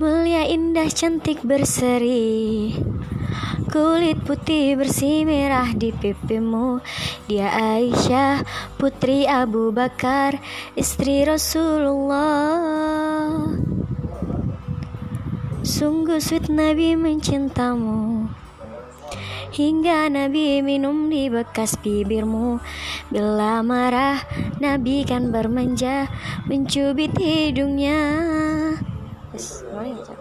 Mulia indah cantik berseri. Kulit putih bersih merah di pipimu. Dia Aisyah putri Abu Bakar Istri Rasulullah. Sungguh sweet Nabi mencintamu. Hingga Nabi minum di bekas bibirmu. Bila marah Nabi kan bermanja Mencubit hidungnya 何やそれ